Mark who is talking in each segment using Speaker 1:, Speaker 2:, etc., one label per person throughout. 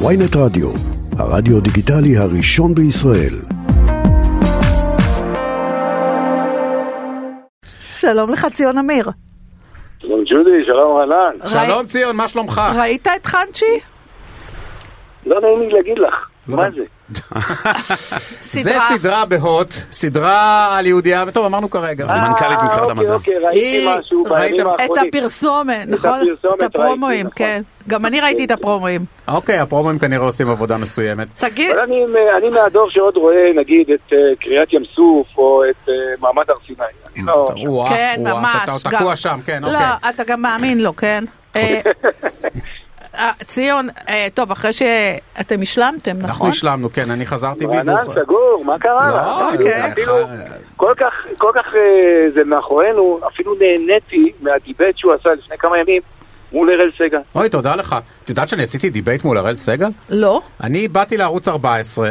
Speaker 1: ויינט רדיו, הרדיו דיגיטלי הראשון בישראל.
Speaker 2: שלום לך ציון אמיר.
Speaker 3: שלום ג'ודי, שלום רענן.
Speaker 4: שלום ציון, מה שלומך?
Speaker 2: ראית את חנצ'י?
Speaker 3: לא נעים לי להגיד לך,
Speaker 4: לא
Speaker 3: מה. זה?
Speaker 4: זה סדרה בהוט, סדרה על יהודייה, טוב אמרנו כרגע, זה מנכ"לית
Speaker 3: אה,
Speaker 4: משרד
Speaker 3: אוקיי,
Speaker 4: המדע.
Speaker 3: אוקיי, ראיתי
Speaker 4: היא-
Speaker 3: משהו בימים
Speaker 2: את
Speaker 3: האחרונים.
Speaker 2: הפרסומת, נכון?
Speaker 3: הפרסומת
Speaker 2: את הפרומואים,
Speaker 3: ראיתי,
Speaker 2: כן. גם אני ראיתי את הפרומואים.
Speaker 4: אוקיי, הפרומואים כנראה עושים עבודה מסוימת.
Speaker 2: תגיד,
Speaker 3: אבל אני, אני מהדור שעוד רואה, נגיד, את אה, קריית ים סוף, או את אה, מעמד הר סיני. אני לא...
Speaker 4: וואה,
Speaker 2: כן,
Speaker 4: וואה,
Speaker 2: ממש.
Speaker 4: אתה אתה
Speaker 2: גם-
Speaker 4: תקוע שם, כן,
Speaker 2: לא,
Speaker 4: אוקיי.
Speaker 2: אתה גם מאמין לו, כן? אה, אה, ציון, אה, טוב, אחרי שאתם השלמתם,
Speaker 4: אנחנו
Speaker 2: נכון?
Speaker 4: השלמנו, כן, אני חזרתי
Speaker 3: רענן,
Speaker 4: והיווך.
Speaker 3: סגור, מה קרה?
Speaker 4: לא,
Speaker 2: אוקיי.
Speaker 3: אפילו כל כך, כל כך זה מאחורינו, אפילו נהניתי מה-debate שהוא עשה לפני כמה ימים מול אראל סגל.
Speaker 4: אוי, תודה לך. את יודעת שאני עשיתי debate מול אראל סגל?
Speaker 2: לא,
Speaker 4: אני באתי לערוץ 14.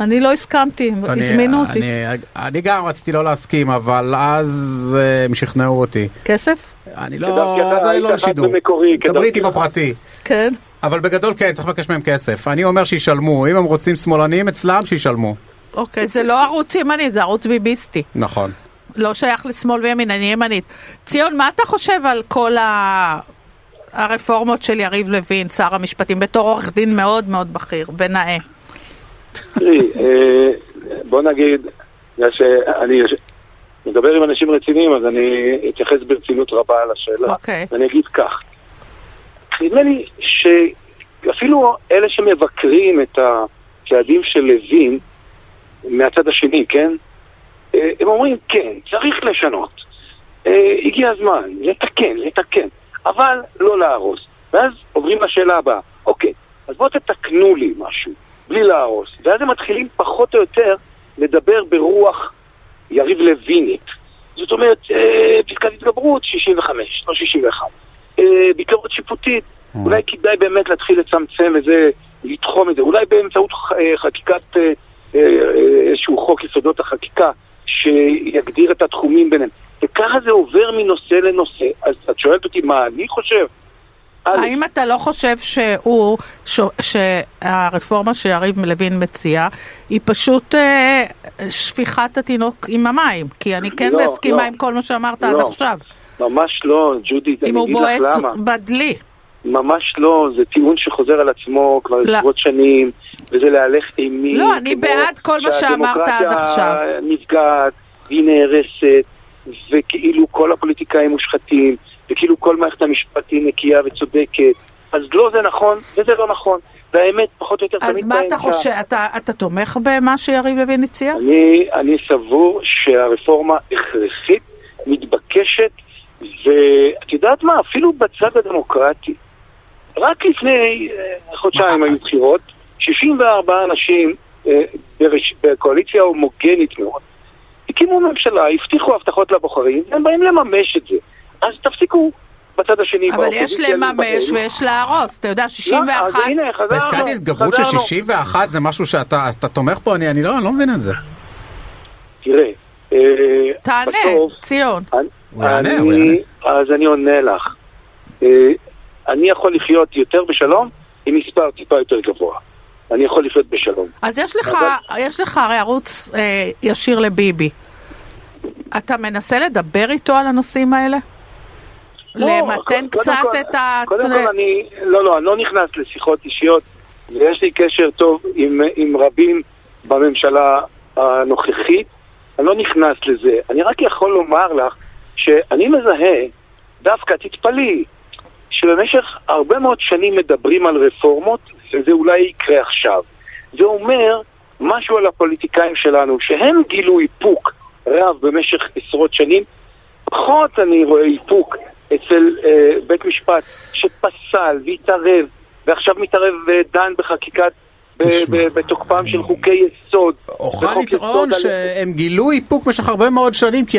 Speaker 2: אני לא הסכמתי,
Speaker 4: אני-
Speaker 2: הזמינו אותי.
Speaker 4: אני- אני גם רציתי לא להסכים, אבל אז אה, הם שכנעו אותי.
Speaker 2: כסף?
Speaker 4: אני לא, זה
Speaker 3: היית
Speaker 4: לא לשידור. דברי איתי. בפרטי.
Speaker 2: כן.
Speaker 4: אבל בגדול כן, צריך לבקש מהם כסף. אני אומר שישלמו, אם הם רוצים שמאלנים אצלם, שישלמו.
Speaker 2: אוקיי, זה לא ערוץ ימני, זה ערוץ ביביסטי.
Speaker 4: נכון.
Speaker 2: לא שייך לשמאל וימין, אני ימנית. ציון, מה אתה חושב על כל ה... הרפורמות של יריב לוין, שר המשפטים, בתור עורך דין מאוד מאוד בכיר ונאה?
Speaker 3: תראי, אה, בוא נגיד, בגלל שאני מדבר עם אנשים רציניים, אז אני אתייחס ברצינות רבה על השאלה.
Speaker 2: אוקיי.
Speaker 3: ואני אגיד כך, נדמה לי שאפילו אלה שמבקרים את הצעדים של לוין מהצד השני, כן? אה, הם אומרים, כן, צריך לשנות. אה, הגיע הזמן, לתקן, לתקן, אבל לא להרוס. ואז עוברים לשאלה הבאה, אוקיי, אז בואו תתקנו לי משהו, בלי להרוס. ואז הם מתחילים פחות או יותר לדבר ברוח יריב לוינית. זאת אומרת, אה, פסקת התגברות 65, לא 61. אה, ביקורת שיפוטית, אולי כדאי באמת להתחיל לצמצם את זה, לתחום את זה, אולי באמצעות אה, חקיקת, אה, אה, איזשהו חוק יסודות החקיקה, שיגדיר את התחומים ביניהם. וככה זה עובר מנושא לנושא. אז את שואלת אותי מה אני חושב?
Speaker 2: האם אתה לא חושב שהוא, ש... שהרפורמה שיריב לוין מציע היא פשוט אה, שפיכת התינוק עם המים? כי אני כן
Speaker 3: לא,
Speaker 2: מסכימה
Speaker 3: לא.
Speaker 2: עם כל מה שאמרת עד
Speaker 3: לא.
Speaker 2: עכשיו.
Speaker 3: ממש לא, ג'ודית,
Speaker 2: אם
Speaker 3: אני
Speaker 2: הוא
Speaker 3: אגיד לך
Speaker 2: בועט
Speaker 3: למה.
Speaker 2: בדלי.
Speaker 3: ממש לא, זה טיעון שחוזר על עצמו כבר
Speaker 2: לא.
Speaker 3: עשרות שנים, וזה להלך אימים.
Speaker 2: לא, אני בעד כל מה שאמרת עד עכשיו.
Speaker 3: שהדמוקרטיה נפגעת, והיא נהרסת, וכאילו כל הפוליטיקאים מושחתים, וכאילו כל מערכת המשפט היא נקייה וצודקת. אז לא זה נכון, וזה לא נכון. והאמת, פחות או יותר,
Speaker 2: אז
Speaker 3: תמיד
Speaker 2: מה אתה. חושב? אתה, אתה תומך במה שיריב לוין הציע?
Speaker 3: אני, אני סבור שהרפורמה הכרחית, מתבקשת, ואת יודעת מה, אפילו בצד הדמוקרטי, רק לפני אה, חודשיים היו בחירות, 64 אנשים אה. בקואליציה הומוגנית מאוד, הקימו ממשלה, הבטיחו הבטחות לבוחרים, והם באים לממש את זה. אז תפסיקו בצד השני
Speaker 2: אבל יש לממש. ויש להרוס. אתה יודע,
Speaker 3: לא,
Speaker 2: 61...
Speaker 3: אז הנה, חזרנו,
Speaker 4: פסקת התגברות של
Speaker 3: חזרנו.
Speaker 4: 61 זה משהו שאתה אתה תומך בו? אני אני לא אני לא מבין את זה.
Speaker 3: תראה, אה,
Speaker 2: תענה, ציון.
Speaker 3: אני-
Speaker 4: הוא יענה, הוא יענה.
Speaker 3: אז אני עונה לך. אה, אני יכול לחיות יותר בשלום עם מספר טיפה יותר גבוה. אני יכול לחיות בשלום.
Speaker 2: אז יש לך,
Speaker 3: אבל-
Speaker 2: יש לך הרי ערוץ אה, ישיר לביבי. אתה מנסה לדבר איתו על הנושאים האלה?
Speaker 3: לא,
Speaker 2: למתן
Speaker 3: קודם
Speaker 2: קצת
Speaker 3: כל-
Speaker 2: את ה...
Speaker 3: קודם כל אני, לא, לא, אני לא נכנס לשיחות אישיות, ויש לי קשר טוב עם, עם רבים בממשלה הנוכחית, אני לא נכנס לזה. אני רק יכול לומר לך שאני מזהה, דווקא תתפלאי, שבמשך הרבה מאוד שנים מדברים על רפורמות, וזה אולי יקרה עכשיו. זה אומר משהו על הפוליטיקאים שלנו, שהם גילו איפוק רב במשך עשרות שנים, פחות אני רואה איפוק אצל אה, בית משפט שפסל והתערב, ועכשיו מתערב ודן בחקיקת, ב-
Speaker 4: תשמע,
Speaker 3: ב- בתוקפם
Speaker 4: אני-
Speaker 3: של חוקי יסוד.
Speaker 4: אוכל לטעון שהם גילו איפוק במשך הרבה מאוד שנים, כי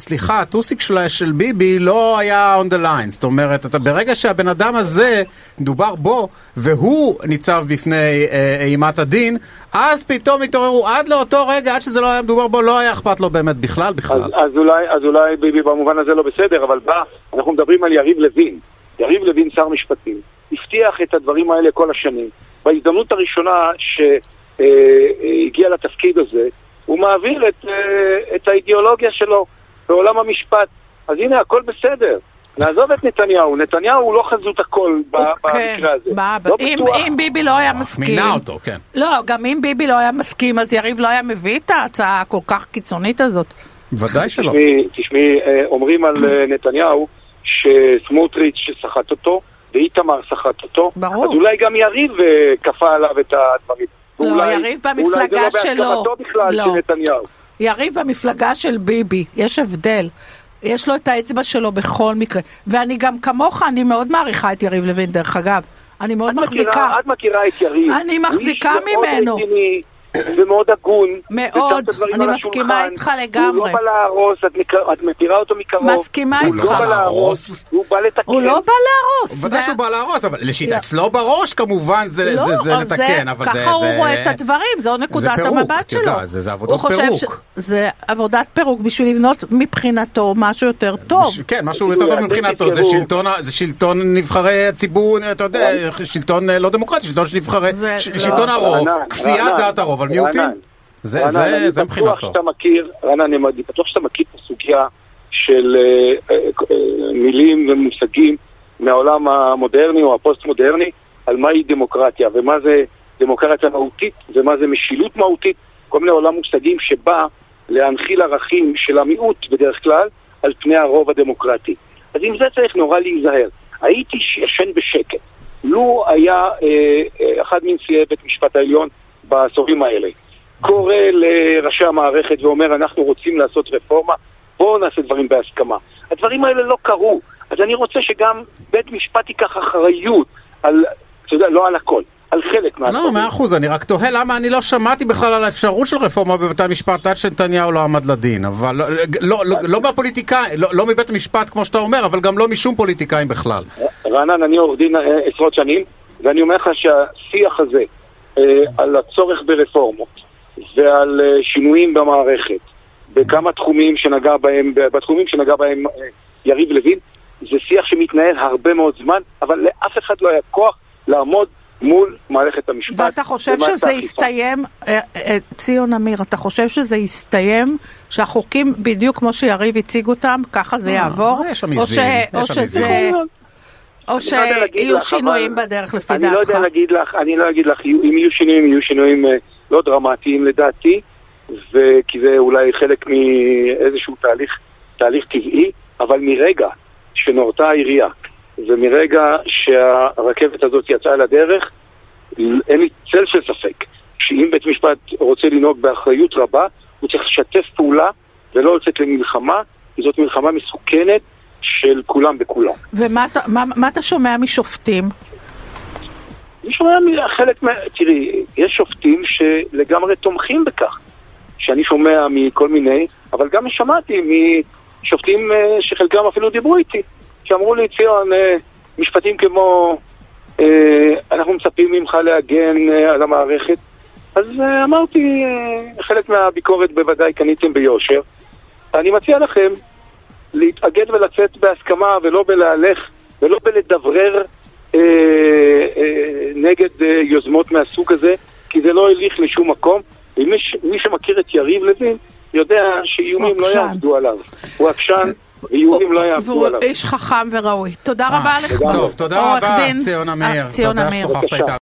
Speaker 4: סליחה, הטוסיק של, של ביבי לא היה on the line. זאת אומרת, אתה, ברגע שהבן אדם הזה, מדובר בו, והוא ניצב בפני אה, אימת הדין, אז פתאום התעוררו עד לאותו רגע, עד שזה לא היה מדובר בו, לא היה אכפת לו באמת בכלל בכלל.
Speaker 3: אז, אז, אולי, אז אולי ביבי במובן הזה לא בסדר, אבל בא, אנחנו מדברים על יריב לוין. יריב לוין שר משפטים, הבטיח את הדברים האלה כל השנים. בהזדמנות הראשונה שהגיע לתפקיד הזה, הוא מעביר את, אה, את האידיאולוגיה שלו בעולם המשפט. אז הנה, הכל בסדר. נעזוב את נתניהו, נתניהו הוא לא חזות הכל
Speaker 2: כן,
Speaker 3: במקרה הזה.
Speaker 2: מה-
Speaker 3: לא
Speaker 2: אם, ביבי לא היה מסכים,
Speaker 4: מינה אותו, כן.
Speaker 2: לא, גם אם ביבי לא היה מסכים, אז יריב לא היה מביא את ההצעה הכל כך קיצונית הזאת.
Speaker 4: ודאי שלא.
Speaker 3: תשמעי, אה, אומרים על אה, נתניהו שסמוטריץ' סחט אותו, ואיתמר סחט אותו,
Speaker 2: ברור.
Speaker 3: אז אולי גם יריב אה, כפה עליו את הדברים.
Speaker 2: לא,
Speaker 3: ואולי-
Speaker 2: יריב
Speaker 3: אולי
Speaker 2: במפלגה
Speaker 3: זה לא
Speaker 2: שלו.
Speaker 3: בהסכמתו בכלל
Speaker 2: לא.
Speaker 3: של נתניהו.
Speaker 2: יריב במפלגה של ביבי, יש הבדל. יש לו את האצבע שלו בכל מקרה. ואני גם כמוך, אני מאוד מעריכה את יריב לוין, דרך אגב. אני מאוד
Speaker 3: את
Speaker 2: מחזיקה.
Speaker 3: מכירה- את מכירה את יריב.
Speaker 2: אני מחזיקה ממנו.
Speaker 3: רציני ומאוד הגון.
Speaker 2: מאוד. אני מסכימה. איתך
Speaker 3: הוא
Speaker 2: לגמרי.
Speaker 3: לא בא להרוס, את מכיר- את מכירה אותו מקרוב.
Speaker 2: מסכימה
Speaker 3: הוא
Speaker 2: איתך.
Speaker 3: לא בא
Speaker 4: להרוס.
Speaker 3: הוא בא לתקן.
Speaker 2: הוא לא בא להרוס.
Speaker 4: ודאי
Speaker 2: זה-
Speaker 4: שהוא בא להרוס, אבל לשיטה
Speaker 2: לא.
Speaker 4: אצלו בראש כמובן זה
Speaker 2: לא,
Speaker 4: זה- זה
Speaker 2: אבל
Speaker 4: לתקן, אבל זה...
Speaker 2: ככה הוא
Speaker 4: זה-
Speaker 2: רואה את הדברים, זו נקודת המבט שלו.
Speaker 4: זה-
Speaker 2: הוא חושב
Speaker 4: פירוק.
Speaker 2: זה עבודת פירוק בשביל לבנות מבחינתו משהו יותר טוב.
Speaker 4: כן, משהו יותר טוב מבחינתו, זה שלטון, שלטון נבחרי הציבור, אתה יודע, שלטון אה, לא דמוקרטי, שלטון של נבחרי,
Speaker 2: זה
Speaker 4: ש-
Speaker 2: לא.
Speaker 4: שלטון הרוב, כפיית דעת הרוב על מיעוטים. זה
Speaker 3: רענן,
Speaker 4: זה- זה מבחינתו.
Speaker 3: רענן, אני בטוח שאתה מכיר את הסוגיה של אה, אה, אה, מילים ומושגים מהעולם המודרני או הפוסט-מודרני, על מהי דמוקרטיה ומה זה דמוקרטיה מהותית ומה זה משילות מהותית, כל מיני עולם מושגים שבא להנחיל ערכים של המיעוט בדרך כלל על פני הרוב הדמוקרטי. אז עם זה צריך נורא להיזהר. הייתי ישן בשקט. לו היה אה, אה, אחד מנשיאי בית משפט העליון בעשורים האלה קורא לראשי המערכת ואומר אנחנו רוצים לעשות רפורמה, בואו נעשה דברים בהסכמה. הדברים האלה לא קרו, אז אני רוצה שגם בית משפט ייקח אחריות על, אתה יודע, לא על הכל, על חלק
Speaker 4: לא,
Speaker 3: מהדברים.
Speaker 4: מאה אחוז, אני רק תוהה למה אני לא שמעתי בכלל על האפשרות של רפורמה בבתי המשפט עד שנתניהו לא עמד לדין, אבל לא- לא- לא- לא מהפוליטיקאים, לא- לא מבית המשפט כמו שאתה אומר, אבל גם לא משום פוליטיקאים בכלל.
Speaker 3: רענן, אני עורך דין עשרות שנים, ואני אומר לך שהשיח הזה על הצורך ברפורמות ועל אה, שינויים במערכת, בכמה תחומים שנגע בהם, בתחומים שנגע בהם אה, יריב לוין, זה שיח שמתנהל הרבה מאוד זמן, אבל לאף אחד לא היה כוח לעמוד מול מערכת המשפט.
Speaker 2: ואתה חושב שזה. יסתיים, אה, אה, ציון אמיר, אתה חושב שזה יסתיים, שהחוקים בדיוק כמו שיריב הציג אותם, ככה זה יעבור?
Speaker 4: יש שם
Speaker 2: או
Speaker 4: עיזים,
Speaker 2: ש-
Speaker 4: יש
Speaker 2: או
Speaker 4: שם
Speaker 2: שזה,
Speaker 4: עיזים.
Speaker 2: או
Speaker 3: אני לא
Speaker 2: שיהיו שינויים
Speaker 3: אבל
Speaker 2: בדרך לפי
Speaker 3: אני לא
Speaker 2: דעתך?
Speaker 3: יודע להגיד לך, אני לא אגיד לך, אם יהיו שינויים, יהיו שינויים אה, לא דרמטיים לדעתי, וכי זה אולי חלק מאיזשהו תהליך, תהליך טבעי, אבל מרגע שנורתה העירייה, ומרגע שהרכבת הזאת יצאה לדרך, אין לי צל של ספק שאם בית משפט רוצה לנהוג באחריות רבה, הוא צריך לשתף פעולה ולא לצאת למלחמה, כי זאת מלחמה מסוכנת של כולם בכולם.
Speaker 2: ומה אתה- מה- מה אתה שומע משופטים?
Speaker 3: אני שומע חלק מה... תראי, יש שופטים שלגמרי תומכים בכך. שאני שומע מכל מיני, אבל גם שמעתי משופטים אה, שחלקם אפילו דיברו איתי, שאמרו לי, ציון, אה, משפטים כמו, אה, אנחנו מצפים ממך להגן על המערכת. אז אמרתי, חלק מהביקורת בוודאי קניתם ביושר. אני מציע לכם להתאגד ולצאת בהסכמה ולא בלהלך ולא בלדברר אה, אה, נגד אה, יוזמות מהסוג הזה, כי זה לא הליך לשום מקום. ומי ש- מי שמכיר את יריב לוין יודע שאיומים לא. יעבדו עליו. הוא עקשן ואיומים לא יעבדו
Speaker 2: והוא
Speaker 3: עליו.
Speaker 2: איש חכם וראוי. תודה רבה לך.
Speaker 4: טוב, תודה רבה.
Speaker 2: אה, ציון
Speaker 4: תודה. ששוחחת. איתנו.